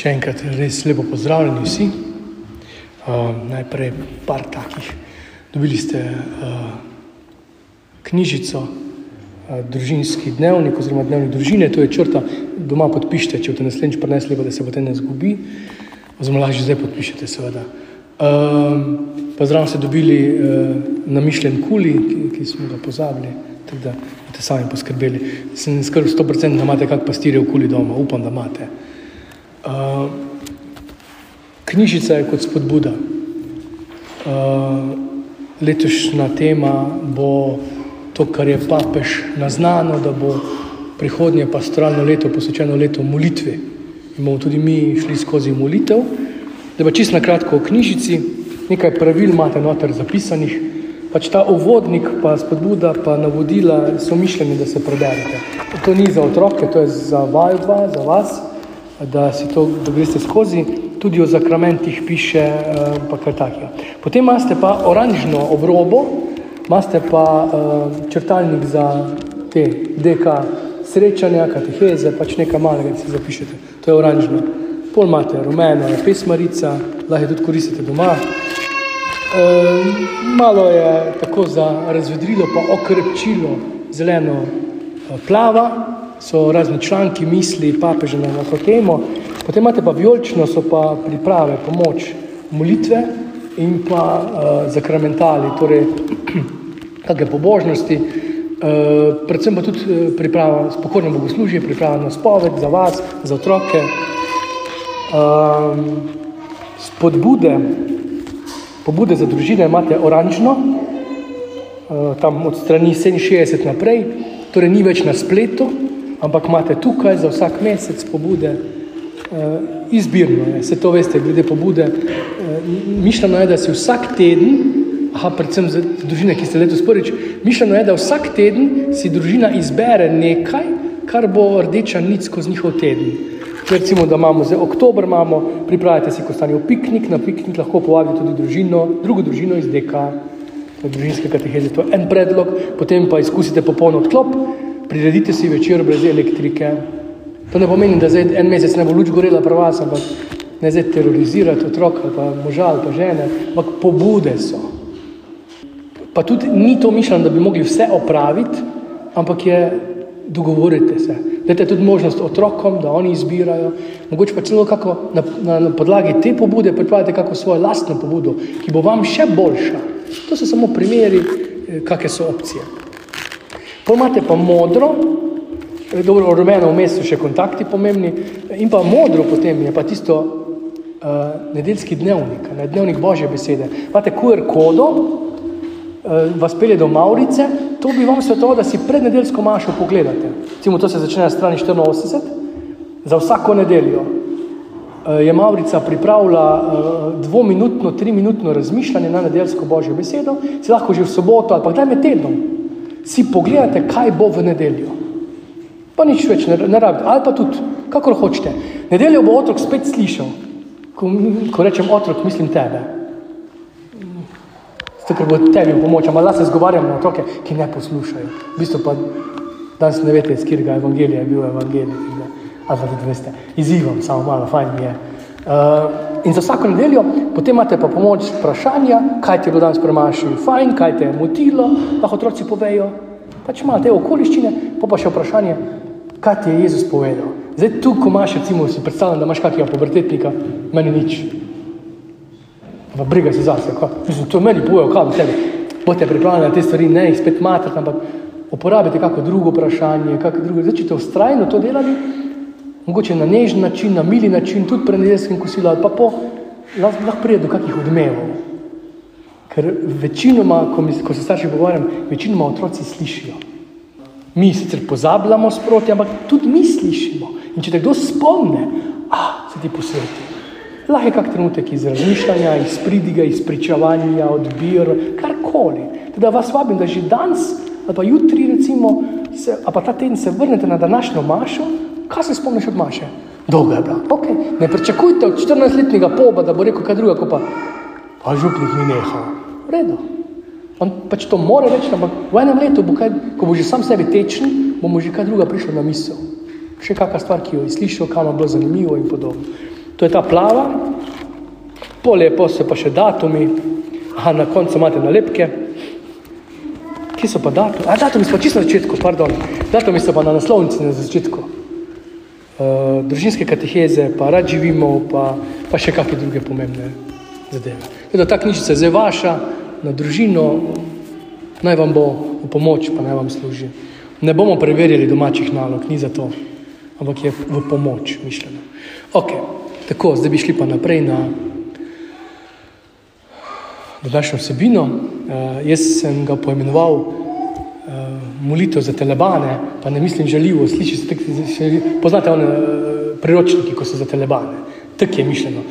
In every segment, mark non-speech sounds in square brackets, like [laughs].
Še enkrat res lepo pozdravljeni vsi. Uh, najprej par takih. Dobili ste uh, knjižico, uh, družinski dnevnik oziroma dnevnik družine, to je črta, doma podpišite, če boste naslednjič prinesli, da se potem ne zgubi, oziroma lažje zdaj podpišete, seveda. Uh, Pozdravljam ste dobili uh, namišljen kuli, ki, ki smo ga pozabili, tako da boste sami poskrbeli. Sem skrb 100%, da imate kak pastirje v kuli doma, upam, da imate. Uh, knjižica je kot spodbuda. Uh, letošnja tema bo to, kar je papež naznano, da bo prihodnje pastoralno leto posvečeno leto molitve. In bomo tudi mi šli skozi molitev. Da pa čisto na kratko o knjižici, nekaj pravil imate noter zapisanih, pač ta uvodnik, pa spodbuda, pa navodila so mišljeni, da se preberete. To ni za otroke, to je za vaju dva, za vas da to da greste skozi, tudi o zakramentih piše, eh, pa kar takega. Potem imate pa oranžno obrobo, imate pa uh, črtalnik za te DK srečanja, kateheze, pač nekaj malega, da si zapišete. To je oranžno. Pol imate rumeno, pesmarica, lahko tudi koristite doma. E, malo je tako za razvedrilo, pa okrepčilo zeleno plava, so razni članki, misli, papeže na to temo. Potem imate pa vijolično, so pa priprave, pomoč, molitve in pa uh, zakramentali, torej [clears throat] kakšne pobožnosti, uh, predvsem pa tudi uh, priprava spokojno bogoslužje, priprava na spoved za vas, za otroke. Um, spodbude, pobude za družine imate oranžno, uh, tam od strani 67 naprej, torej ni več na spletu, ampak imate tukaj za vsak mesec pobude, uh, izbirno je, se to veste, glede pobude. Uh, mišljeno je, da si vsak teden, aha, predvsem za družine, ki ste letos prvič, mišljeno je, da vsak teden si družina izbere nekaj, kar bo rdeča nič skozi njihov teden. Recimo, da imamo zdaj oktober, imamo, pripravite si kostanjev piknik, na piknik lahko povabite tudi družino, drugo družino iz DK, družinske kateheze, to je en predlog, potem pa izkusite popoln odklop, priredite si večer brez elektrike. To ne pomeni, da zdaj en mesec ne bo luč gorela pri vas, ampak ne zdaj terorizirati otroka, pa moža ali pa žene, ampak pobude so. Pa tudi ni to mišljeno, da bi mogli vse opraviti, ampak je dogovorite se. Dajte tudi možnost otrokom, da oni izbirajo. Mogoče pa celo kako na, na, na podlagi te pobude pripravite kako svojo lastno pobudo, ki bo vam še boljša. To so samo primeri, eh, kakšne so opcije. Pomate pa modro, eh, dobro, rumeno vmes so še kontakti pomembni, in pa modro potem je pa tisto uh, nedeljski dnevnik, ne, dnevnik Božje besede. Imate QR kodo, uh, vas pelje do Maurice, to bi vam svetoval, da si pred nedeljsko mašo pogledate. Cimo, to se začne na strani 84, za vsako nedeljo. Uh, je Maurica pripravila uh, dvominutno, triminutno razmišljanje na nedeljsko Božjo besedo, si lahko že v soboto ali pa kdaj med tednom si pogledate, kaj bo v nedeljo. Pa nič več ne, ne rabite, ali pa tudi, kakor hočete. Nedeljo bo otrok spet slišal, ko, ko rečem otrok, mislim tebe. Zato, ker bo tebi v pomoč, ampak se zgovarjam na otroke, ki ne poslušajo. V bistvu pa danes ne veste, iz katerega evangelija je bil evangelij. Ali pa tudi veste, izzivam, samo malo, fajn je. Uh, In za vsako nedeljo potem imate pa pomoč vprašanja, kaj ti je bilo danes premašil, fajn, kaj te je motilo, lahko otroci povejo. Pač imate te okoliščine, pa pa še vprašanje, kaj ti je Jezus povedal. Zdaj tu, ko imaš, recimo, si predstavljam, da imaš kakega pubertetnika, meni nič. Pa briga se zase, kaj. Mislim, to meni kaj v tebi. Bote pripravljeni na te stvari, ne jih spet matrati, ampak uporabite kako drugo vprašanje, kako drugo. Zdaj, če te ustrajno to delali, mogoče na nežen način, na mili način, tudi pred nedeljskim kosilom, ali pa po, lahko, pride do kakih odmevov. Ker večinoma, ko, mi, ko se starši pogovarjam, večinoma otroci slišijo. Mi sicer pozabljamo sproti, ampak tudi mi slišimo. In če te kdo spomne, a se ti posveti. Lahko je kak trenutek iz razmišljanja, iz pridiga, iz pričavanja, odbir, karkoli. Teda vas vabim, da že danes ali pa jutri recimo, se, ali pa ta teden se vrnete na današnjo mašo, Kaj se spomniš od Maše? Dolga je bila. Okay. Ne pričakujte od 14-letnega poba, da bo rekel kaj druga, ko pa, pa župnik ni nehal. Redo. On pač to more reči, ampak v enem letu, bo kaj, ko bo že sam sebi tečen, bo mu že kaj druga prišla na misel. Še kakšna stvar, ki jo je slišal, kam je bilo zanimivo in podobno. To je ta plava, polje pa so pa še datumi, aha, na koncu imate nalepke. Kje so pa datumi? A, datumi so pa čisto na začetku, pardon. Datumi so pa na naslovnici na začetku. Uh, družinske kateheze, pa rad živimo, pa, pa še kakšne druge pomembne zadeve. Teda ta knjižica je zdaj vaša, na družino, naj vam bo v pomoč, pa naj vam služi. Ne bomo preverjali domačih nalog, ni za to, ampak je v pomoč mišljeno. Ok, tako, zdaj bi šli pa naprej na današnjo vsebino. Uh, jaz sem ga poimenoval molitev za telebane, pa ne mislim žaljivo, sliši se tako, poznate one uh, priročniki, ko so za telebane. Tak je mišljeno.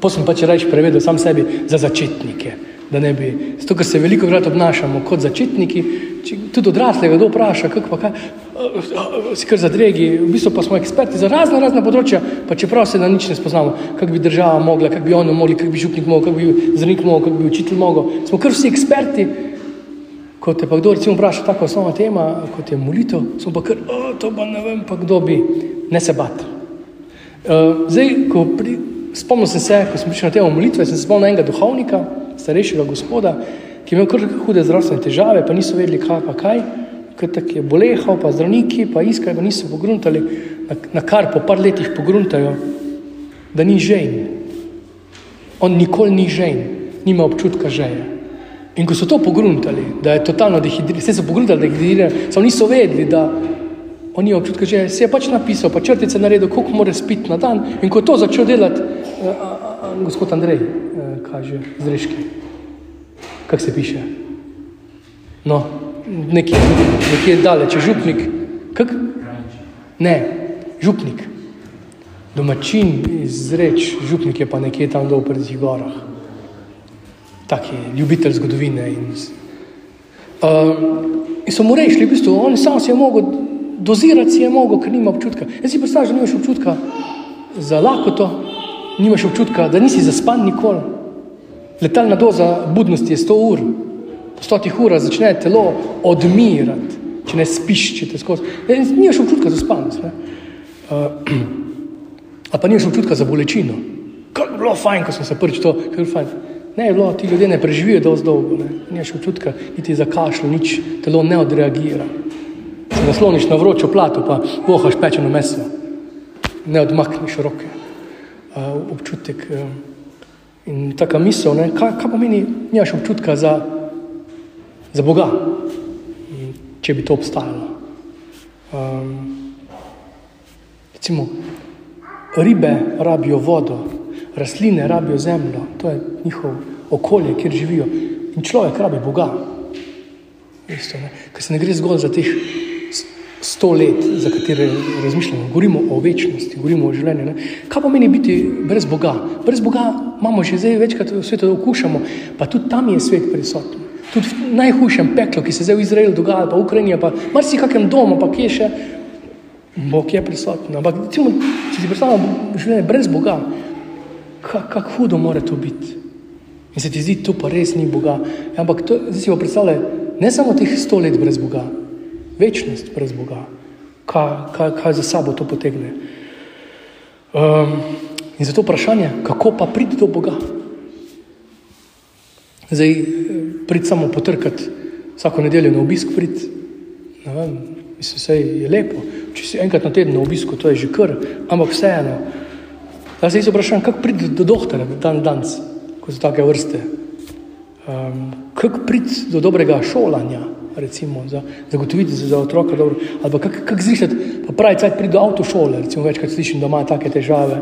Potem pa če reči prevedel sam sebi za začetnike. Da ne bi, zato ker se veliko krat obnašamo kot začetniki, če, tudi odraslega kdo vpraša, kako pa kaj, si kar zadregi, v bistvu pa smo eksperti za razna razna področja, pa čeprav se na nič ne spoznamo, kako bi država mogla, kako bi oni mogli, kako bi župnik mogel, kako bi zdravnik mogel, kako bi učitelj mogel. Smo kar vsi eksperti, ko te pa kdo recimo vpraša tako osnovna tema, kot je molitev, smo pa kar, o, to pa ne vem, pa kdo bi, ne se bat. Uh, zdaj, ko pri, spomnil sem se, ko sem prišel na temo molitve, sem se spomnil enega duhovnika, starejšega gospoda, ki je imel kar hude zdravstvene težave, pa niso vedeli, kaj pa kaj, ker tako je bolehal, pa zdravniki, pa iskali, pa niso pogruntali, na, na kar po par letih pogruntajo, da ni žen. On nikoli ni žen, nima občutka žeje. In ko so to pogruntali, da je totalno dehidriran, vse so pogruntali, da je dehidriran, samo niso vedeli, da on nima občutka žeje, se je pač napisal, pa črtice naredil, koliko mora spiti na dan. In ko je to začel delati, a, a, a, gospod Andrej, kaže zreški. Kako se piše? No, nekje, nekje daleč, župnik. Kak? Ne, župnik. Domačin iz reč, župnik je pa nekje tam dol pred tih gorah. Tak je ljubitelj zgodovine. In, uh, in so mu rešili, v bistvu, on sam si je mogel, dozirati si je mogel, ker nima občutka. Jaz si predstavljam, da nimaš občutka za lakoto, nimaš občutka, da nisi zaspan nikoli. Letalna doza budnosti je 100 ur. Po 100 urah začne telo odmirati, če ne spiš, če te skozi. Nimaš občutka za spanost. [clears throat] Uh, a pa nimaš občutka za bolečino. Kako je bilo fajn, ko smo se prvič to, kako je fajn. Ne, je bilo, ti ljudje ne preživijo dosti dolgo, ne. nimaš občutka, niti za kašlo, nič, telo ne odreagira. Se nasloniš na vročo plato, pa vohaš pečeno meso, ne odmakneš roke. Uh, občutek. Uh, In taka misel, ne, kaj, kaj pomeni, nimaš občutka za, za Boga, če bi to obstajalo. Um, recimo, ribe rabijo vodo, rastline rabijo zemljo, to je njihov okolje, kjer živijo. In človek rabi Boga. Isto, ker se ne gre zgolj za teh sto let, za katere razmišljamo, govorimo o večnosti, govorimo o življenju. Ne? Kaj pomeni biti brez Boga? Brez Boga imamo že zdaj večkrat v svetu okušamo, pa tudi tam je svet prisoten. Tudi v najhujšem peklu, ki se zdaj v Izraelu dogaja, pa v Ukrajini, pa marsi kakem domu, pa kje še, Bog je prisoten. Ampak, recimo, če si predstavljamo življenje brez Boga, kako kak hudo mora to biti. In se ti zdi, to pa res ni Boga. Ampak to, zdaj si predstavljaj, ne samo teh sto let brez Boga, večnost brez Boga, kaj, kaj, kaj za sabo to potegne. Um, in zato vprašanje, kako pa priti do Boga? Zdaj, prid samo potrkati vsako nedeljo na obisk, prid, ne vem, mislim, vse je lepo. Če si enkrat na teden na obisku, to je že kar, ampak vseeno. Zdaj se vprašam, kako priti do doktora dan danes, ko so take vrste. Um, kako priti do dobrega šolanja, recimo, za zagotoviti za, za otroka dobro, ali pa kako kak zrišati, pa pravi cajt priti do avtošole, recimo večkrat slišim, da ima take težave,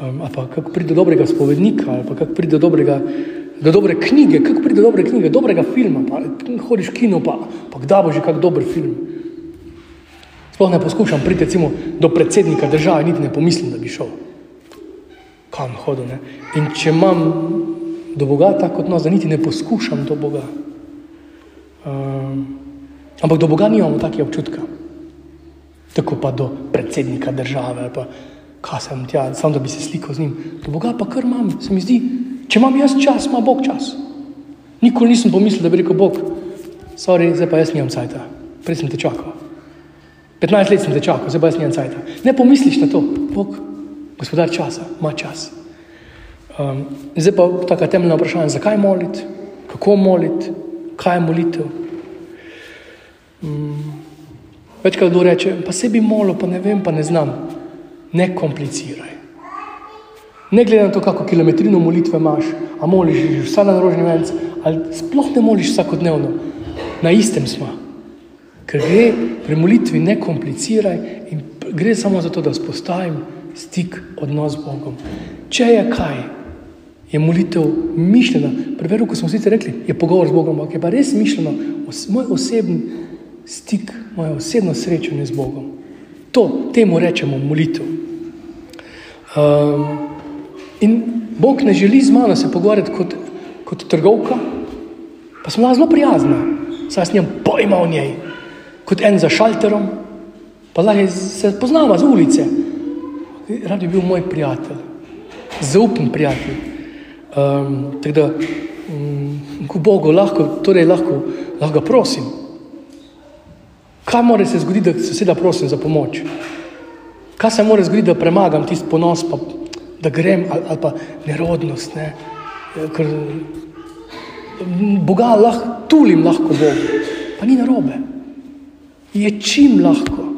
um, ali pa kako priti do dobrega spovednika, ali pa kako priti do dobrega, do dobre knjige, kako priti do dobre knjige, dobrega filma, pa hodiš kino, pa, pa kdaj bo že kak dober film. Sploh ne poskušam priti recimo do predsednika države, niti ne pomislim, da bi šel. Kam hodil, ne? In če imam do Boga tako kot nas, da niti ne poskušam do Boga. Um, ampak do Boga nimamo take občutka. Tako pa do predsednika države, pa kaj sem tja, samo da bi se slikal z njim. Do Boga pa kar imam, se mi zdi, če imam jaz čas, ima Bog čas. Nikoli nisem pomislil, da bi rekel Bog, sorry, zdaj pa jaz nimam cajta, prej sem te čakal. 15 let sem te čakal, zdaj pa jaz nimam cajta. Ne pomisliš na to, Bog, Gospodar časa, ima čas. Um, zdaj pa tako temeljno vprašanje, zakaj moliti, kako moliti, kaj je molitev. Um, večkrat kdo reče, pa se bi molil, pa ne vem, pa ne znam. Ne kompliciraj. Ne glede na to, kako kilometrino molitve imaš, a moliš že vsa na rožni venc, ali sploh ne moliš vsakodnevno, na istem smo. Ker gre pri molitvi ne kompliciraj in gre samo za to, da vzpostavim stik, odnos z Bogom. Če je kaj, je molitev mišljena, preveru, ko smo vsi rekli, je pogovor z Bogom, ampak je pa res mišljeno, moj osebni stik, moje osebno srečanje z Bogom. To, temu rečemo molitev. Um, in Bog ne želi z mano se pogovarjati kot, kot trgovka, pa bila zelo prijazna, saj sem jim pojma o njej, kot en za šalterom, pa lahko se poznava z ulice. Rad bi bil moj prijatelj, zaupen prijatelj. Um, tako da, um, ko Bogu lahko, torej lahko, lahko prosim. Kaj mora se zgoditi, da se sedaj prosim za pomoč? Kaj se mora zgoditi, da premagam tisti ponos, pa, da grem ali, ali pa nerodnost? Ne? Ker Boga lahko tulim, lahko Bogu, pa ni narobe. Je čim lahko.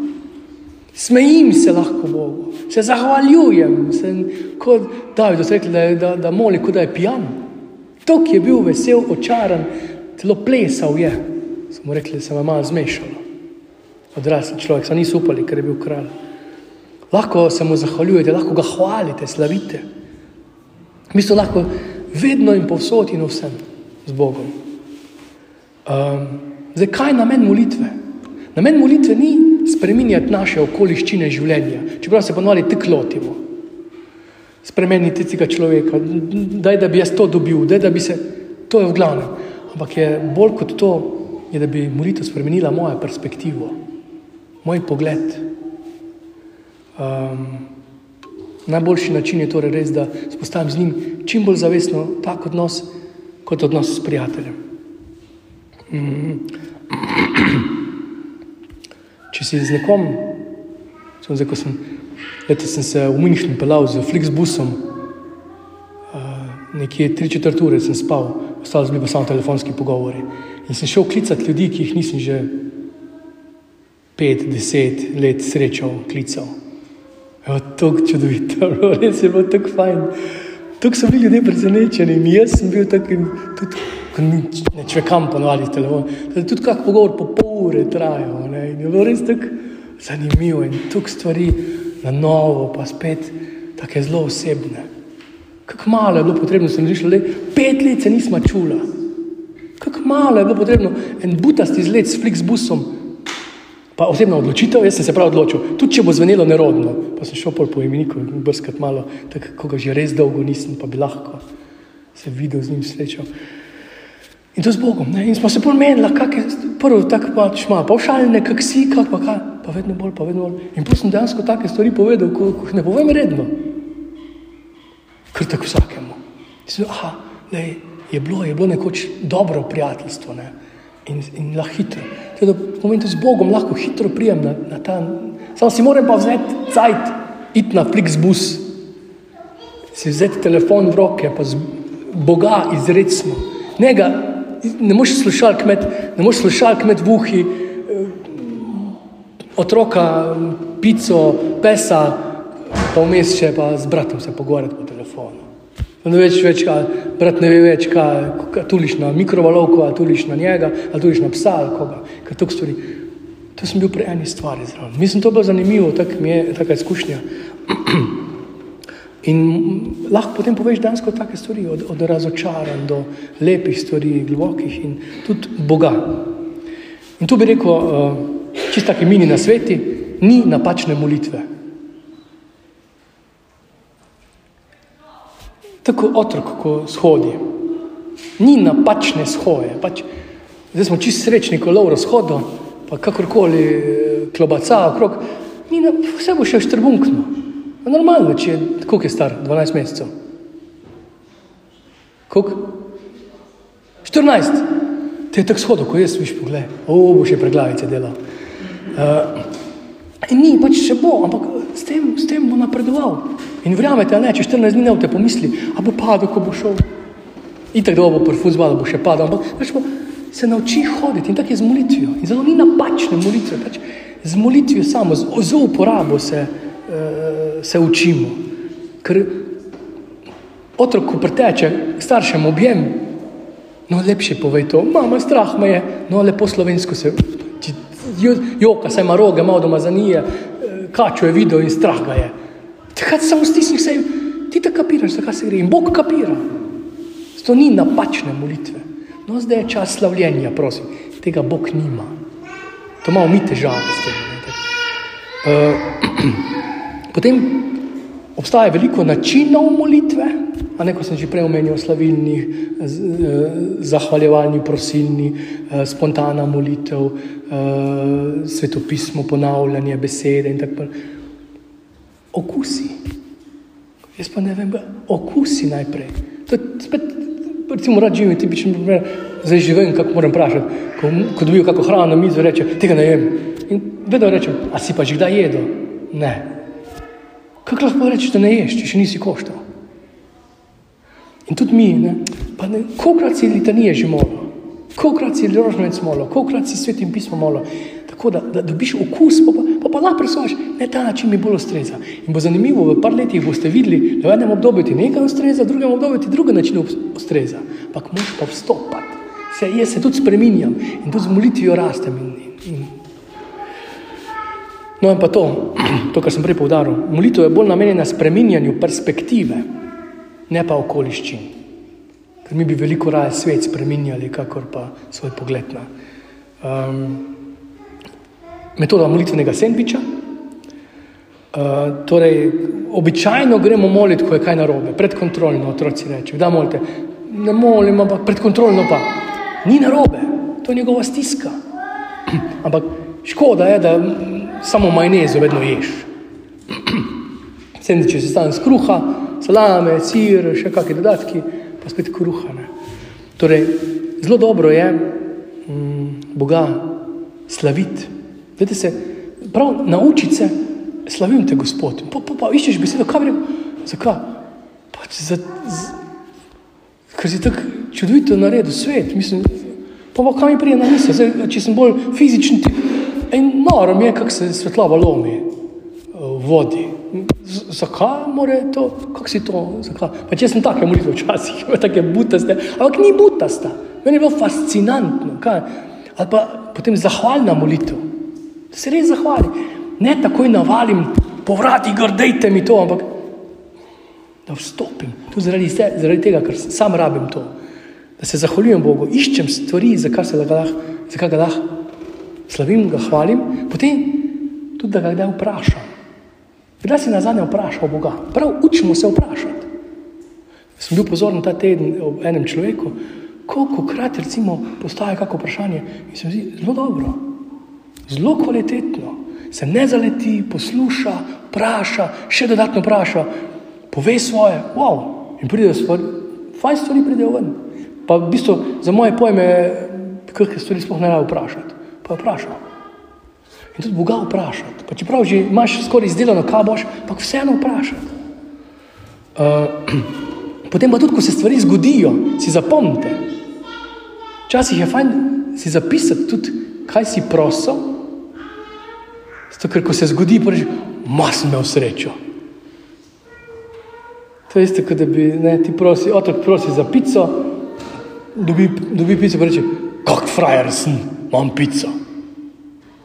Smejim se lahko Bogu, se zahvaljujem, sem kot David, da, rekli, da, da, moli, kot da je pijan. Tok je bil vesel, očaran, celo plesal je. Smo rekli, da se vam malo zmešalo. Odrasli človek, sami niso upali, ker je bil kralj. Lahko se mu zahvaljujete, lahko ga hvalite, slavite. Mi smo lahko vedno in povsod in vsem z Bogom. Um, zdaj, kaj je namen molitve? Namen molitve ni spremenjati naše okoliščine življenja, čeprav se ponovadi tako lotimo. Spremeniti tega človeka, daj, da bi jaz to dobil, daj, da bi se. To je v glavnem. Ampak je bolj kot to, je, da bi molitev spremenila mojo perspektivo, moj pogled. Um, najboljši način je torej res, da spostavim z njim čim bolj zavestno tak odnos, kot odnos s prijateljem. Mm -hmm. Če si z nekom, sem zdaj, ko sem, leto sem se v Münchnu pelal z Flixbusom, nekje tri četrt ure sem spal, ostalo so bili pa samo telefonski pogovori. In sem šel klicati ljudi, ki jih nisem že pet, deset let srečal, klical. Je tako čudovito, [laughs] res je bilo tako fajn. Tako so bili ljudje presenečeni in jaz sem bil tak in tudi, ko ne čekam ponovali telefon, tudi kak pogovor po pol ure trajal. In je bilo res tako zanimivo in tukaj stvari na novo, pa spet tako zelo osebne. Kako malo je bilo potrebno, sem že šel, pet let se nismo čula. Kako malo je bilo potrebno en butasti izlet s Flixbusom, pa osebna odločitev, jaz sem se prav odločil, tudi če bo zvenelo nerodno, pa sem šel pol po imeniku in brskati malo, tako kot ga že res dolgo nisem, pa bi lahko se videl z njim srečal. In to z Bogom. Ne? In smo se pomenili, kako je prvo tako pač malo, pa všaljne, kak si, kak pa kaj, pa vedno bolj, pa vedno bolj. In potem sem dejansko take stvari povedal, ko, ko ne povem redno. Ker tako vsakemu. Sem, aha, lej, je bilo, je bilo nekoč dobro prijateljstvo ne? in, in lahko hitro. Teda, pomeni, da z Bogom lahko hitro prijem na, na ta, samo si moram pa vzeti cajt, iti na Flixbus, si vzeti telefon v roke, pa z Boga izrecimo. Njega ne moreš slušati kmet, ne moreš slušati kmet v uhi, eh, otroka, pico, pesa, pa vmes še pa z bratom se pogovarjati po telefonu. Ne veš več, kaj, brat ne ve več, kaj, tuliš na mikrovalovko, ali tuliš na njega, ali tuliš na psa, ali koga, kaj tuk stvari. To sem bil pri eni stvari zraven. Mislim, to je bilo zanimivo, tak mi je taka izkušnja. [clears throat] In lahko potem poveš dansko take stvari, od, od razočaranj do lepih stvari, globokih in tudi Boga. In tu bi rekel, uh, čisto taki mini na sveti, ni napačne molitve. Tako otrok, ko shodi, ni napačne shoje. Pač, zdaj smo čisto srečni, ko lov razhodo, pa kakorkoli eh, klobaca okrog, ni na, vse bo še štrbunkno. Normalno, če je, koliko je star, 12 mesecev. Koliko? 14. Te je tako shodil, ko jaz viš pogled, o, bo še preglavice delal. Uh, in ni, pač še bo, ampak s tem, s tem bo napredoval. In verjamete, ne, če 14 dni ne boste pomisli, a bo padel, ko bo šel. In tako bo pri futbalu bo še padal, ampak rečemo, se nauči hoditi in tako je z molitvijo. In zelo ni napačne molitve, pač z molitvijo samo, z, z uporabo se, uh, se učimo. Ker otrok, ko preteče staršem objem, no lepše povej to, mama, strah me je, no lepo slovensko se, joka se ima roge, malo doma za nije, kačo je videl in strah ga je. Takrat samo stisni se, ti tako kapiraš, zakaj se gre. In Bog kapira. To ni napačne molitve. No, zdaj je čas slavljenja, prosim. Tega Bog nima. To imamo mi težave s tem. Uh, potem obstaja veliko načinov molitve, a ne, ko sem že prej omenil, slavilni, zahvaljevalni, prosilni, spontana molitev, svetopismo, ponavljanje besede in tako naprej. Okusi. Jaz pa ne vem, okusi najprej. To je spet, recimo, rad živim, tipičen primer, zdaj živim, kako moram vprašati. Ko, ko dobijo kako hrano na mizo, reče, tega ne jem. In vedno rečem, a si pa že kdaj jedel? Ne. Kako lahko rečeš, da ne ješ, če še nisi koštal? In tudi mi, ne, pa ne, kolikrat si litanije že molil, kolikrat si rožnjec molil, kolikrat si svetim pismo molil, tako da, da dobiš okus, pa pa, pa, pa lahko presojaš, ne ta način mi bolj ustreza. In bo zanimivo, v par letih boste videli, da v enem obdobju ti nekaj ustreza, v drugem obdobju ti druga način ustreza. Ampak moš pa vstopati. Se, jaz se tudi spreminjam in tudi z molitvijo rastem. In, in, in. No in pa to, to, kar sem prej povdaril, molitev je bolj namenjena spreminjanju perspektive ne pa okoliščin. Ker mi bi veliko raje svet spremenjali, kakor pa svoj pogled na. Um, metoda molitvenega sendviča. Uh, torej, običajno gremo moliti, ko je kaj narobe, predkontrolno, otroci reče. Da molite, ne molim, ampak predkontrolno pa. Ni narobe, to je njegova stiska. [clears throat] ampak škoda je, da samo majnezo vedno ješ. Sendviče se stane z kruha, salame, sir, še kakšne dodatki, pa spet kruhane. Torej, zelo dobro je mm, Boga slaviti. Vete se, prav naučiti se, slavim te Gospod. Pa, pa, pa iščeš besedo, kaj rekel, zakaj? Pač za, z, ker si tako čudovito naredil svet, mislim, pa pa kam mi prije na misel, Zdaj, če sem bolj fizični, in noro mi je, kako se svetlava lomi v vodi. Zakaj mora to, kako si to, zakaj? Pa če sem take molitve včasih, [laughs] take butaste, ampak ni butasta. Meni je bilo fascinantno, kaj? Ali pa potem zahvalna molitev, da se res zahvali. Ne takoj navalim, povrati, grdejte mi to, ampak da vstopim. Tu zaradi, zaradi tega, ker sam rabim to. Da se zahvaljujem Bogu, iščem stvari, zakaj se ga lahko, zakaj ga lahko slavim, ga hvalim, potem tudi, da ga kdaj vprašam. Kdaj si na zadnje vprašal Boga? Prav učimo se vprašati. Sem bil pozoren ta teden ob enem človeku, koliko krat recimo postaje kako vprašanje in se mi zdi zelo dobro, zelo kvalitetno. Se ne zaleti, posluša, vpraša, še dodatno vpraša, pove svoje, wow, in pride stvari, fajn stvari pridejo ven. Pa v bistvu za moje pojme, kakšne stvari sploh ne rabi vprašati, pa vprašam. In tudi Boga vprašati. Pa čeprav že imaš skoraj izdelano, kaj boš, pa vseeno vprašati. Uh, [clears throat] potem pa tudi, ko se stvari zgodijo, si zapomnite. Včasih je fajn si zapisati tudi, kaj si prosil. Zato, ker ko se zgodi, pa reči, mas imel srečo. To je isto, kot da bi ne, ti prosi, otrok prosi za pico, dobi, dobi pico, pa reče, kak frajer sem, imam pico.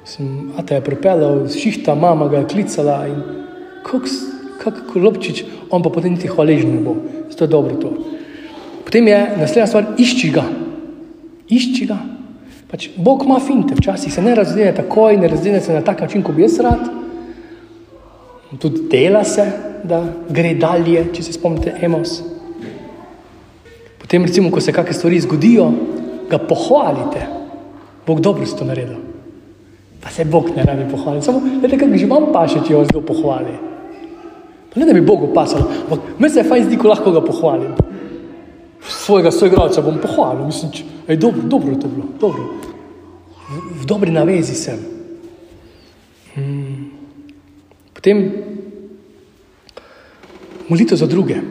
Sem, a te je pripeljal šihta, mama ga je klicala in kako lopčič, on pa potem niti hvaležen ne bo. Zato je dobro to. Potem je naslednja stvar, išči ga. Išči ga. Pač, Bog ima finte, včasih se ne razdene takoj, ne razdene se na tak način, kot bi jaz rad. Tudi dela se, da gre dalje, če se spomnite, emos. Potem, recimo, ko se kakšne stvari zgodijo, ga pohvalite. Bog dobro si to naredil. Pa se Bog ne rabi pohvaliti. Samo, vedete, kako že imam paše, če jo zelo pohvali. Pa ne, da bi Bogu pasalo, ampak meni se je fajn zdi, ko lahko ga pohvalim. Svojega soigralca bom pohvalil, mislim, če je dobro, dobro to bilo, dobro. V, v dobri navezi sem. Hmm. Potem molitev za druge,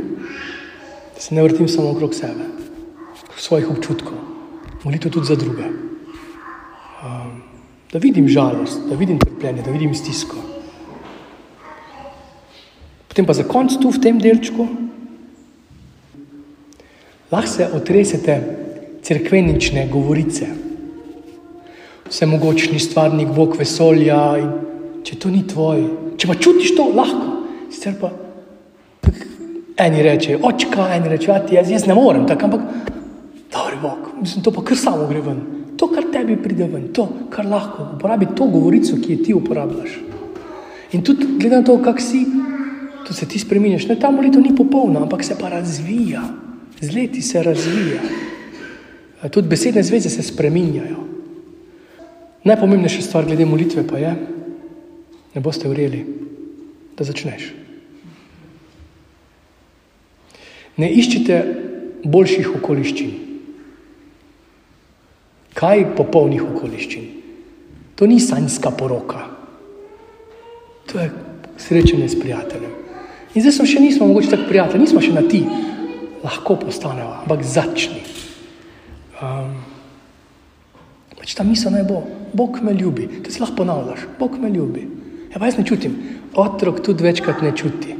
da se ne vrtim samo okrog sebe, svojih občutkov, molitev tudi za druge. Um, da vidim žalost, da vidim trpljenje, da vidim stisko. Potem pa za konec tu v tem delčku, lahko se otresete crkvenične govorice. Vse mogočni stvarnik, Bog vesolja, in če to ni tvoj, če pa čutiš to, lahko. Sicer pa eni rečejo, očka, eni rečejo, jaz, jaz ne morem, tako, ampak dobro, Bog, mislim, to pa kar samo gre ven. To, kar tebi pride ven, to, kar lahko uporabi, to govorico, ki jo ti uporabljaš. In tudi, glede na to, kak si, to se ti spremeniš. Ne, ta molitev ni popolna, ampak se pa razvija, z leti se razvija. Tudi besedne zveze se spremenjajo. Najpomembnejša stvar glede molitve pa je, ne boste vreli, da začneš. Ne iščite boljših okoliščin. Kaj popolnih okoliščin? To ni sanjska poroka, to je srečanje s prijateljem. In zdaj smo še nismo, mogoče tako prijatelji, nismo še na ti, lahko postanemo, ampak začni. Um, pač ta misel naj bo, Bog me ljubi, to si lahko ponavljaš, Bog me ljubi. Ja, pa jaz ne čutim, otrok tudi večkrat ne čuti.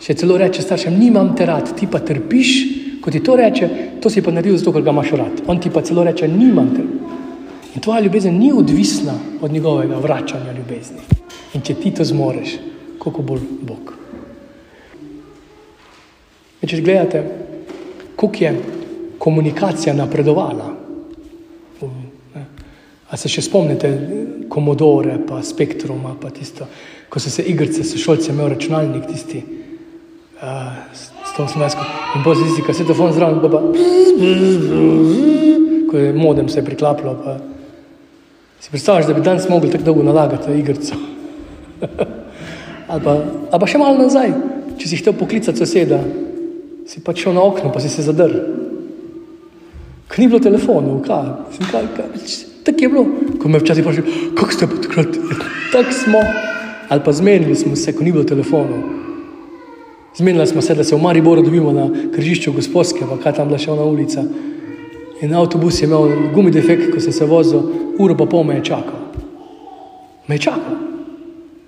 Še celo reče staršem, nimam te rad, ti pa trpiš, ko ti to reče, to si pa naredil zato, ker ga imaš rad. On ti pa celo reče, nimam te. In tvoja ljubezen ni odvisna od njegovega vračanja ljubezni. In če ti to zmoreš, koliko bolj Bog. In če gledate, kako je komunikacija napredovala. A se še spomnite, komodore, pa spektruma, pa tisto, ko so se igrice, so šolci imeli računalnik, tisti, uh, 118, in zizi, ko se telefon zraven, pa, pa ko je modem se priklaplo, pa si predstavljaš, da bi danes mogli tako dolgo nalagati igrico. [laughs] ali, pa, ali pa še malo nazaj, če si hotel poklicati soseda, si pa šel na okno, pa si se zadrl. Ker ni bilo telefonov, kaj, kaj, kaj. Tako je bilo, ko me včasih vprašajo, kako ste pa takrat, tako smo. Ali pa zmenili smo se, ko ni bilo telefonov. Zmenili smo se, da se v Mariboru dobimo na križišču gospodske, pa kaj tam bila še ona ulica. In avtobus je imel gumi defekt, ko sem se vozil, uro pa pol me je čakal. Me je čakal.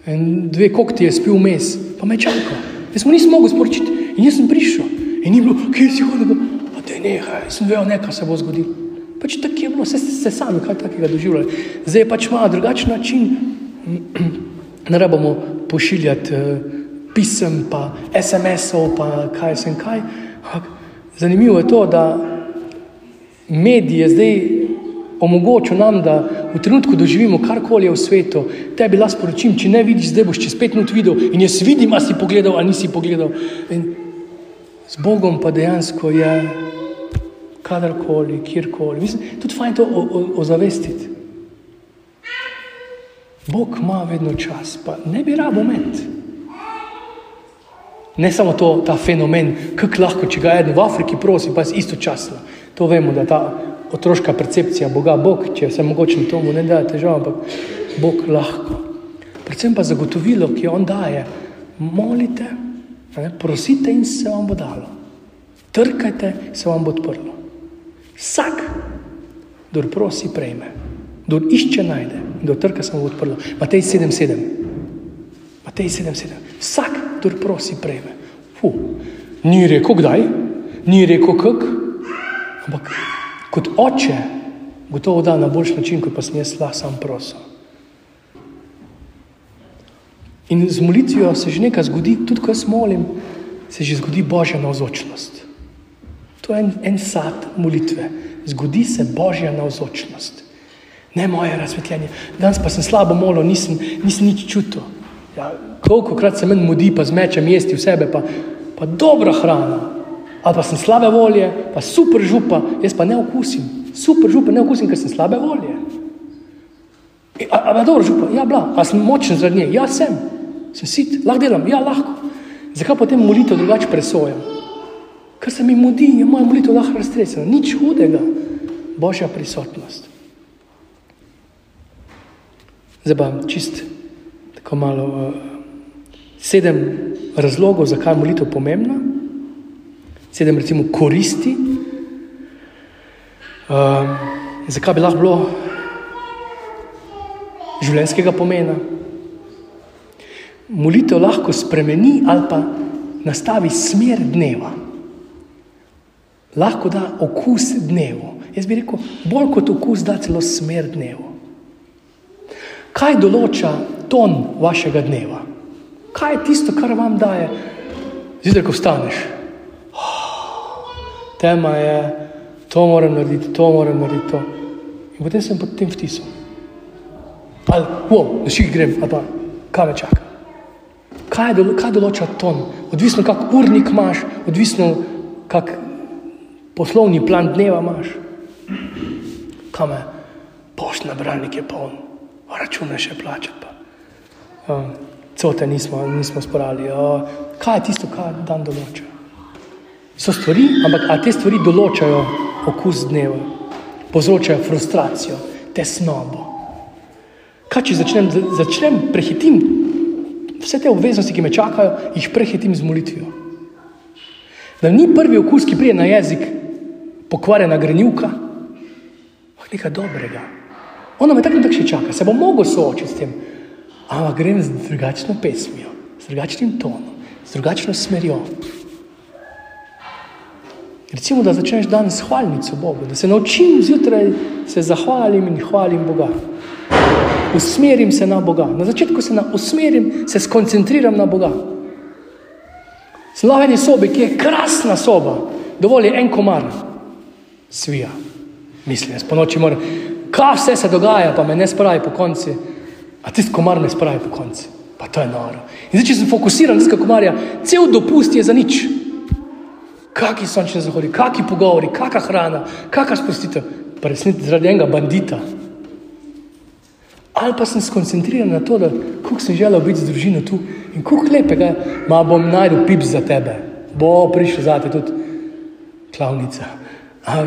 In dve kokti je spil vmes, pa me je čakal. Jaz mu nisem mogel sporočiti in jaz sem prišel. In ni bilo, kje si hodil, a te nehaj, sem vedel, nekaj se bo zgodilo. Pač tako je bilo, vse ste se sami kaj takega doživljali. Zdaj pač malo drugačen način, [clears throat] ne rabimo pošiljati uh, pisem, pa SMS-ov, pa kaj sem kaj. Zanimivo je to, da medije zdaj omogočajo nam, da v trenutku doživimo karkoli v svetu. Tebi lahko sporočim, če ne vidiš, zdaj boš čez pet minut videl in jaz vidim, a si pogledal, a nisi pogledal. In z Bogom pa dejansko je kadarkoli, kjerkoli. Mislim, tudi fajn to ozavestiti. Bog ima vedno čas, pa ne bi rabo imeti. Ne samo to, ta fenomen, kako lahko, če ga eden v Afriki prosi, pa je istočasno. To vemo, da ta otroška percepcija Boga, Bog, če se mogoče tomu ne da težav, ampak Bog lahko. Predvsem pa zagotovilo, ki on daje, molite, ne, prosite in se vam bo dalo. Trkajte, se vam bo odprlo. Vsak, kdo prosi, prejme, kdo išče, najde, kdo trka, se mu bo odprlo. Matej 7:7. Matej 7:7. Vsak, kdo prosi, prejme. Fu. Ni rekel kdaj, ni rekel kak, ampak kot oče, gotovo da na boljši način, kot pa sem jaz sam prosil. In z molitvijo se že nekaj zgodi, tudi ko jaz molim, se že zgodi božja navzočnost. To je en, en sad molitve. Zgodi se božja navzočnost, ne moje razsvetljenje. Danes pa sem slabo molil, nisem, nisem nič čutil. Ja, koliko krat se meni mudi, pa zmečem jesti v sebe, pa, pa dobra hrana. Ali pa sem slabe volje, pa super župa, jaz pa ne okusim. Super župa ne okusim, ker sem slabe volje. Ampak dobro župa, ja, bla, a sem močen zaradi nje, ja, sem, sem sit, lahko delam, ja, lahko. Zakaj potem molitev drugače presojam? Ker se mi mudi, je moja molitev lahko raztresena, nič hudega, božja prisotnost. Zdaj pa čist tako malo uh, sedem razlogov, zakaj je molitev pomembna, sedem recimo koristi, um, zakaj bi lahko bilo življenjskega pomena. Molitev lahko spremeni ali pa nastavi smer dneva. Lahko da okus dnevu. Jaz bi rekel, bolj kot okus, da celo smer dnevu. Kaj določa ton vašega dneva? Kaj je tisto, kar vam daje, zjutraj, ko vstaneš? Oh, [sighs] tema je, to moram narediti, to moram narediti. To. In potem sem pod tem vtisom. Ali, wow, da še grem, ali pa kaj me čaka. Kaj, do, kaj določa ton? Odvisno, kak urnik imaš, odvisno, kak poslovni plan dneva imaš. Kam je? Poštni nabiralnik je poln, račune še plačati. Um, Cote nismo, nismo sporali. Uh, kaj je tisto, kar dan določa? So stvari, ampak te stvari določajo okus dneva, povzročajo frustracijo, tesnobo. Kaj če začnem, začnem prehitim vse te obveznosti, ki me čakajo, jih prehitim z molitvijo. Da ni prvi okus, ki prije na jezik, pokvarjena grenivka, ampak nekaj dobrega. Ona me tako tako še čaka, se bom mogel soočiti s tem, ampak grem z drugačno pesmijo, z drugačnim tonom, z drugačno smerjo. Recimo, da začneš dan s hvalnico Bogu, da se naučim zjutraj se zahvalim in hvalim Boga usmerim se na Boga. Na začetku se na, usmerim, se skoncentriram na Boga. Slaveni sobi, ki je krasna soba, dovolj je en komar, svija. Mislim, jaz po noči moram, kaj vse se dogaja, pa me ne spravi po konci, a tisti komar me spravi po konci. Pa to je noro. In zdaj, če sem fokusiran na tistega komarja, cel dopust je za nič. Kaki sončni zahodi, kaki pogovori, kakšna hrana, kakšna spustitev, pa resnici zaradi enega bandita ali pa sem skoncentriran na to, da kako sem želel biti z družino tu in kako lepega, ma bom najdel pip za tebe, bo prišel za te tudi klavnica. A,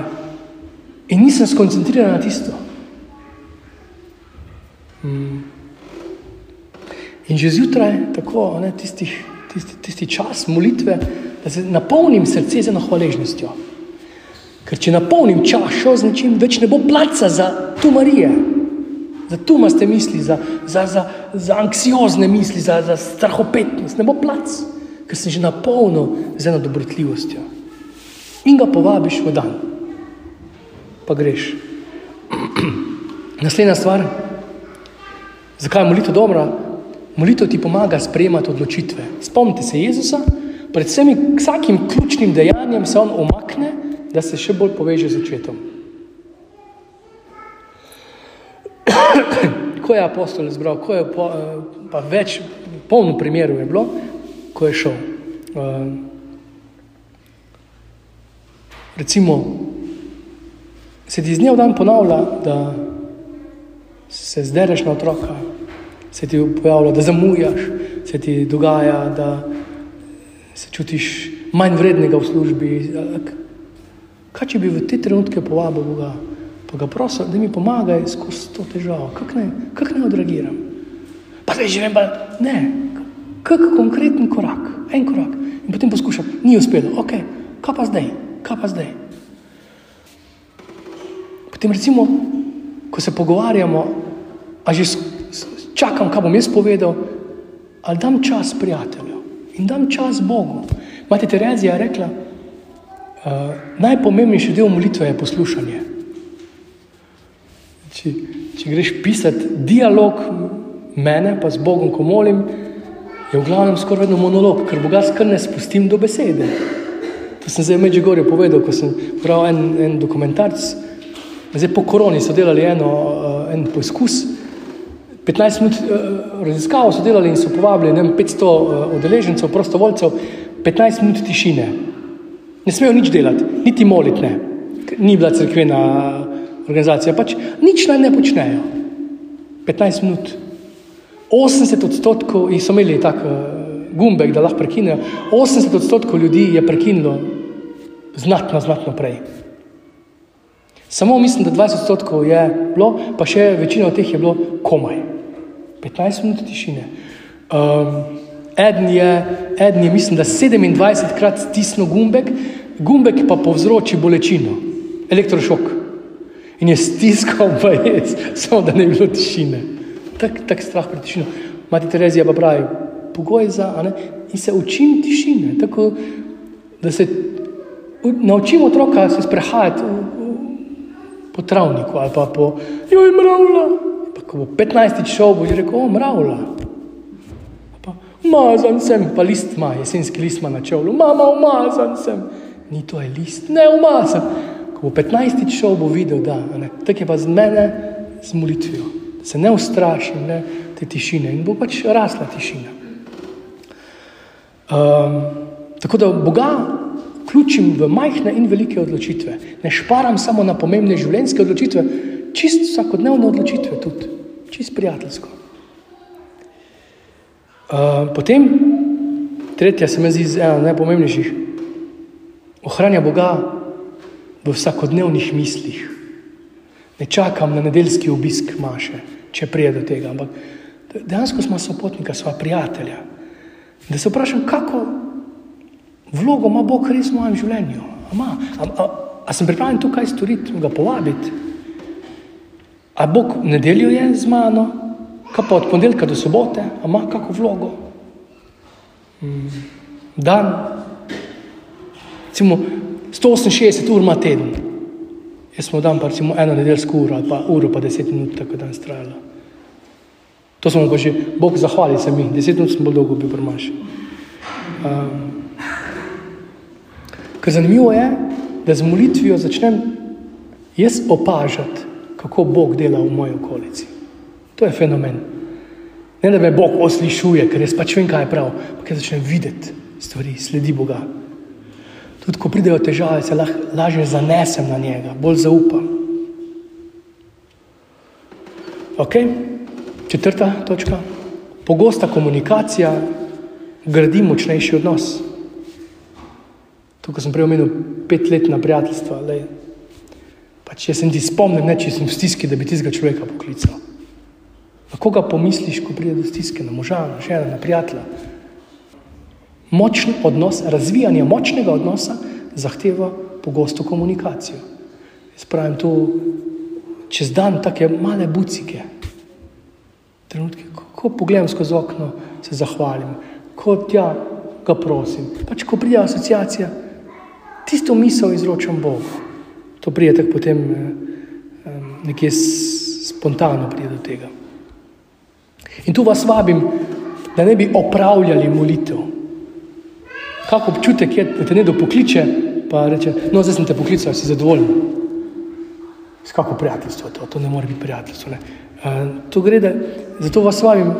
in nisem skoncentriran na tisto. In že zjutraj, tako, ne, tistih, tisti, tisti čas molitve, da se napolnim srce z eno hvaležnostjo. Ker če napolnim čašo z nečim, več ne bo placa za tu Marije za tumaste misli, za, za, za, za anksiozne misli, za, za strahopetnost. Ne bo plac, ker si že napolnil z eno dobrotljivostjo. In ga povabiš v dan, pa greš. [clears throat] Naslednja stvar, zakaj je molitev dobra? Molitev ti pomaga sprejemati odločitve. Spomnite se Jezusa, predvsem vsakim ključnim dejanjem se on omakne, da se še bolj poveže z očetom. [coughs] ko je apostol izbral, ko je po, eh, pa več, polno primerov je bilo, ko je šel. Eh, recimo, se ti iz dneva v dan ponavlja, da se zdereš na otroka, se ti pojavlja, da zamujaš, se ti dogaja, da se čutiš manj vrednega v službi. Kaj če bi v te trenutke povabil Boga? pa ga prosim, da mi pomaga skozi to težavo, kako naj, kak naj odreagiram. Pa zdaj že vem, da ne, kak konkreten korak, en korak. In potem poskušam, ni uspelo, ok, kaj pa zdaj, kaj pa zdaj. Potem recimo, ko se pogovarjamo, a že čakam, kaj bom jaz povedal, ali dam čas prijatelju in dam čas Bogu. Mati Terezija je rekla, uh, najpomembnejši del molitve je poslušanje če, če greš pisati dialog mene, pa z Bogom, ko molim, je v glavnem skoraj vedno monolog, ker Boga skrne spustim do besede. To sem zdaj v Medžigorju povedal, ko sem prav en, en dokumentarc. Zdaj po koroni so delali eno, uh, en poizkus. 15 minut uh, raziskav so delali in so povabili vem, 500 uh, udeležencev, prostovoljcev, 15 minut tišine. Ne smejo nič delati, niti moliti ne. Ni bila crkvena organizacija, pač nič naj ne počnejo. 15 minut. 80 odstotkov so imeli tak uh, gumbek, da lahko prekinejo. 80 odstotkov ljudi je prekinilo znatno, znatno prej. Samo mislim, da 20 odstotkov je bilo, pa še večina od teh je bilo komaj. 15 minut tišine. Um, Eden je, eden je, mislim, da 27 krat stisnil gumbek, gumbek pa povzroči bolečino, elektrošok. In je stiskal, pa [laughs] je, samo da ne bi bilo tišine. Tako tak strah pred tišino. Mati Terezija pa pravi, pogoj za, ne, in se učim tišine, tako da se naučimo otroka se sprehajati po travniku ali pa po, joj, mravlja. Ko bo 15 šel, bo rekel, o, mravlja. Umazan sem, pa list ima, jesenski list ima na čevlju, mama, umazan sem. Ni to je list, ne umazan. Ko bo 15 šel, bo videl, da tako je pa z mene, z molitvijo. Da se ne ustrašim ne, te tišine in bo pač rasla tišina. Um, tako da Boga vključim v majhne in velike odločitve. Ne šparam samo na pomembne življenjske odločitve, čist vsakodnevne odločitve tudi, čist prijateljsko. Uh, potem, tretja se mi zdi ena najpomembnejših, ohranja Boga v vsakodnevnih mislih. Ne čakam na nedeljski obisk Maše, če prije do tega, ampak dejansko smo sopotnika, sva prijatelja. Da se vprašam, kako vlogo ima Bog res v mojem življenju. A, a, a, a sem pripravljen tukaj storiti, ga povabiti? A Bog v nedeljo je z mano, kaj pa od ponedeljka do sobote, a ima kako vlogo? Mm, dan, recimo 168 ur ima teden. Jaz smo dan pa recimo eno nedeljsko uro ali pa uro pa deset minut, tako da je trajalo. To smo pa že, Bog zahvali se mi, deset minut sem bolj dolgo bil premaš. Um, ker zanimivo je, da z molitvijo začnem jaz opažati, kako Bog dela v moji okolici. To je fenomen. Ne da me Bog oslišuje, ker jaz pač vem, kaj je prav, ampak jaz začnem videti stvari, sledi Boga. Tudi ko pridejo težave, se lah, lažje zanesem na njega, bolj zaupam. Ok, četrta točka. Pogosta komunikacija gradi močnejši odnos. Tukaj sem prej omenil petletna prijateljstva. Lej. Pač jaz sem ti spomnil, ne, če sem v stiski, da bi tistega človeka poklical. Na koga pomisliš, ko pride do stiske? Na moža, na žena, na prijatelja. Močen odnos, razvijanje močnega odnosa zahteva pogosto komunikacijo. Jaz pravim to čez dan, tako male bucike. Trenutke, ko pogledam skozi okno, se zahvalim, ko tja ga prosim. Pač, ko pride asociacija, tisto misel izročam Bogu. To pride tako potem eh, nekje spontano pride do tega. In tu vas vabim, da ne bi opravljali molitev kako občutek je, da te nekdo pokliče, pa reče, no, zdaj sem te poklical, si zadovoljen. S kako prijateljstvo to, to ne more biti prijateljstvo. Ne? Uh, to gre, da, zato vas vabim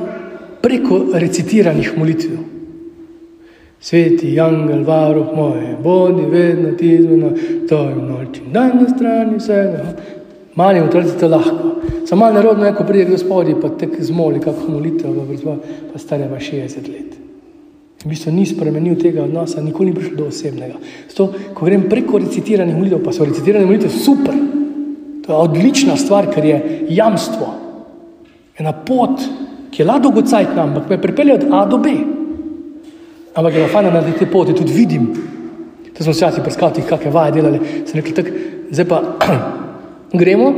preko recitiranih molitev. Sveti angel, varuh moje, bodi vedno ti zvena, to je noč in dan na strani vsega. Mali otroci to lahko. Samo malo narodno ko pride gospodi, pa tek zmoli, kako molitev, pa stane pa 60 let. V bistvu ni spremenil tega odnosa, nikoli ni prišel do osebnega. Zato, ko grem preko recitiranih molitev, pa so recitirane molitve super. To je odlična stvar, ker je jamstvo. Ena pot, ki je la dolgocajtna, ampak me pripelje od A do B. Ampak je fajn, da na tej poti tudi vidim. To smo včasih preskali, kakšne vaje delali. Sem rekel, tak, zdaj pa [clears throat] gremo,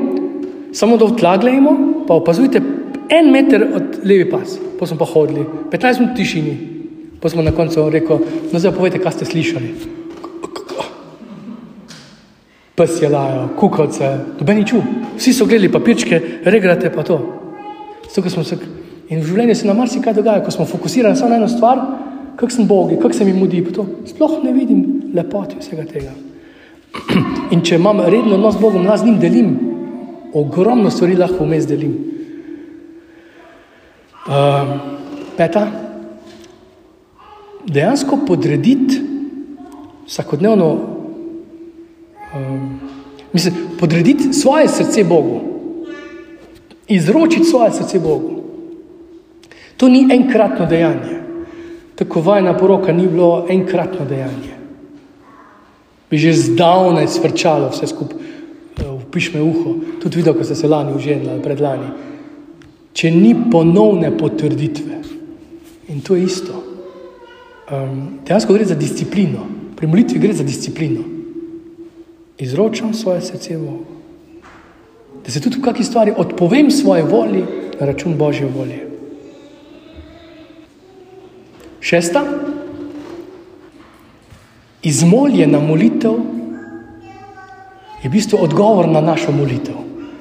samo do tla gledamo, pa opazujte en meter od levi pas. Pa smo pa hodili, 15 minut tišini, Pa smo na koncu rekli, no zdaj povejte, kaj ste slišali. Pes je lajal, kukovce, noben ni čul. Vsi so gledali papirčke, regrate pa to. Se... In v življenju se nam marsikaj dogaja, ko smo fokusirani samo na eno stvar, kak sem Bog, kak se mi mudi, to sploh ne vidim lepoti vsega tega. In če imam redno odnos z Bogom, jaz z njim delim, ogromno stvari lahko vmes delim. Uh, peta dejansko podrediti vsakodnevno, um, mislim, podrediti svoje srce Bogu, izročiti svoje srce Bogu. To ni enkratno dejanje. Tako vajna poroka ni bilo enkratno dejanje. Bi že zdavnaj svrčalo vse skupaj, upiš me uho, tudi videl, ko ste se lani uženili ali predlani. Če ni ponovne potrditve, in to je isto. Um, dejansko gre za disciplino. Pri molitvi gre za disciplino. Izročam svoje srce v Bogu. Da se tudi v kakšni stvari odpovem svoje volji na račun Božje volje. Šesta. Izmoljena molitev je v bistvu odgovor na našo molitev.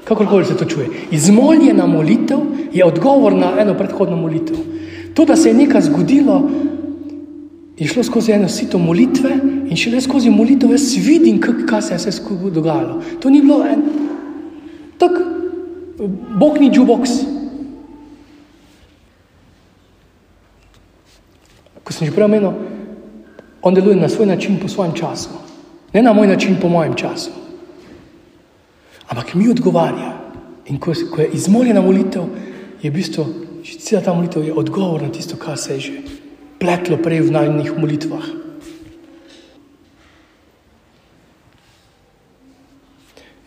Kakorkoli se to čuje. Izmoljena molitev je odgovor na eno predhodno molitev. To, da se je nekaj zgodilo, je šlo skozi eno sito molitve in šele skozi molitev jaz vidim, kaj se je vse skupaj dogajalo. To ni bilo en. Tak, Bog ni juboks. Sem že prej omenil, on deluje na svoj način, po svojem času. Ne na moj način, po mojem času. Ampak mi odgovarja. In ko, ko je izmoljena molitev, je v bistvu cela ta molitev odgovor na tisto, kar se je že pletlo prej v najnih molitvah.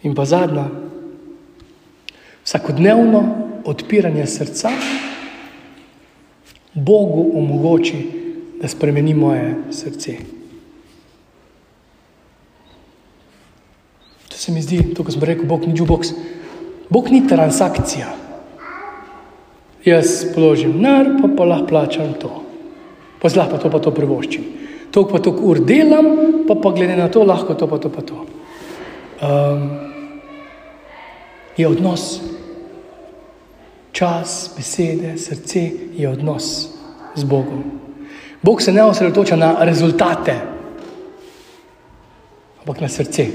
In pa zadnja, vsakodnevno odpiranje srca Bogu omogoči, da spremeni moje srce. To se mi zdi, to, kar sem rekel, Bog ni jukebox. Bog ni transakcija. Jaz položim nar, pa pa lahko plačam to. Pa zlah pa to pa to privoščim. To pa to ur delam, pa pa glede na to lahko to pa to pa to. Um, je odnos. Čas, besede, srce je odnos z Bogom. Bog se ne osredotoča na rezultate, ampak na srce.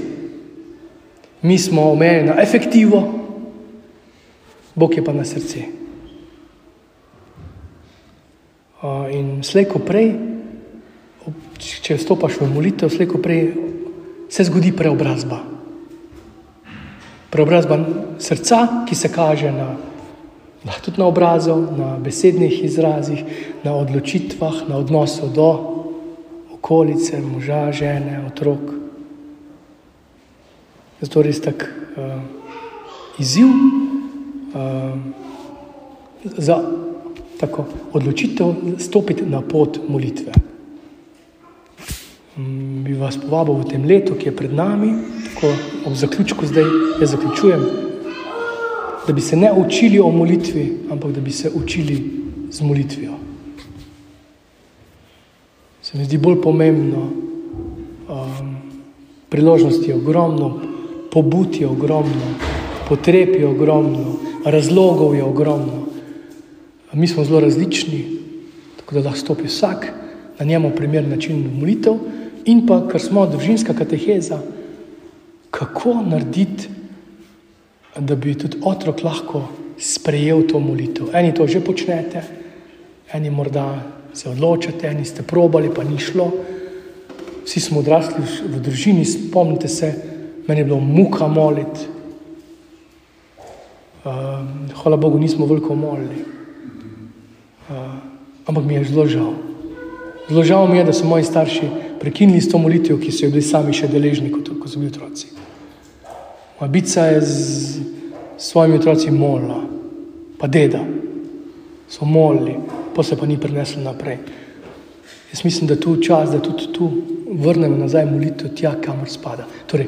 Mi smo omejeni na efektivo, Bog je pa na srce. In slejko prej, če vstopaš v molitev, slejko prej se zgodi preobrazba. Preobrazba srca, ki se kaže na, tudi na obrazu, na besednih izrazih, na odločitvah, na odnosu do okolice, moža, žene, otrok. Zato je res tak uh, izziv uh, za tako odločitev stopiti na pot molitve. Mm, bi vas povabil v tem letu, ki je pred nami, tako ob zaključku zdaj jaz zaključujem, da bi se ne učili o molitvi, ampak da bi se učili z molitvijo. Se mi zdi bolj pomembno, um, priložnosti je ogromno, pobud je ogromno, potreb je ogromno, razlogov je ogromno. Mi smo zelo različni, tako da lahko stopi vsak na njemu primern način molitev, in pa, ker smo družinska kateheza, kako narediti, da bi tudi otrok lahko sprejel to molitev. Eni to že počnete, eni morda se odločate, eni ste probali, pa ni šlo. Vsi smo odrasli v družini, spomnite se, meni je bilo muka moliti. Uh, hvala Bogu, nismo veliko molili. Uh, ampak mi je zelo žal. Zelo žal mi je, da so moji starši prekinili s to molitvijo, ki so jo bili sami še deležni, kot, kot so bili otroci. Moja bica je z svojimi otroci molila, pa deda so molili, pa se pa ni preneslo naprej. Jaz mislim, da je tu čas, da tudi tu vrnemo nazaj molitev tja, kamor spada. Torej,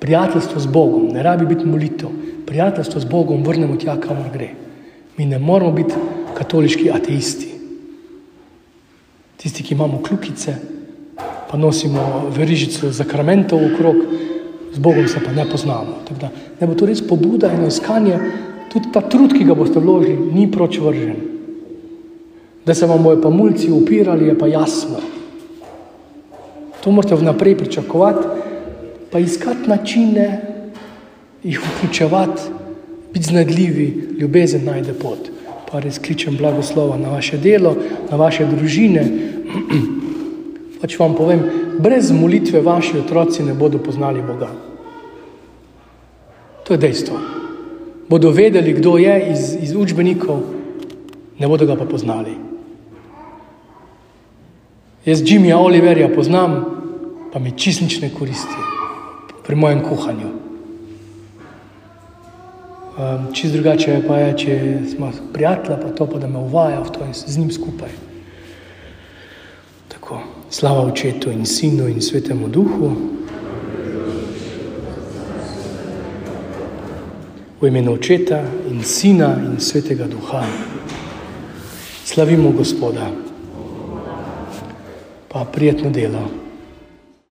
prijateljstvo z Bogom, ne rabi biti molitev, prijateljstvo z Bogom vrnemo tja, kamor gre. Mi ne moramo biti katoliški ateisti. Tisti, ki imamo kljukice, pa nosimo verižico zakramentov okrog, z Bogom se pa ne poznamo. Da, ne bo to res pobuda in iskanje, tudi ta trud, ki ga boste vložili, ni proč vržen. Da se vam bojo pa mulci upirali, je pa jasno. To morate vnaprej pričakovati, pa iskati načine, jih vključevati, biti znedljivi, ljubezen najde pot. Pa res kličem blagoslova na vaše delo, na vaše družine. [clears throat] Pač vam povem, brez molitve vaši otroci ne bodo poznali Boga. To je dejstvo. Bodo vedeli, kdo je iz, iz učbenikov, ne bodo ga pa poznali. Jaz Jimmyja Oliverja poznam, pa mi čist nič ne koristi pri mojem kuhanju. Um, čist drugače pa je, če smo prijatelji, pa to pa da me uvaja v to in z njim skupaj. Tako. Slava Očetu in Sinu in Svetemu Duhu. V imenu Očeta in Sina in Svetega Duha. Slavimo Gospoda. Pa prijetno delo.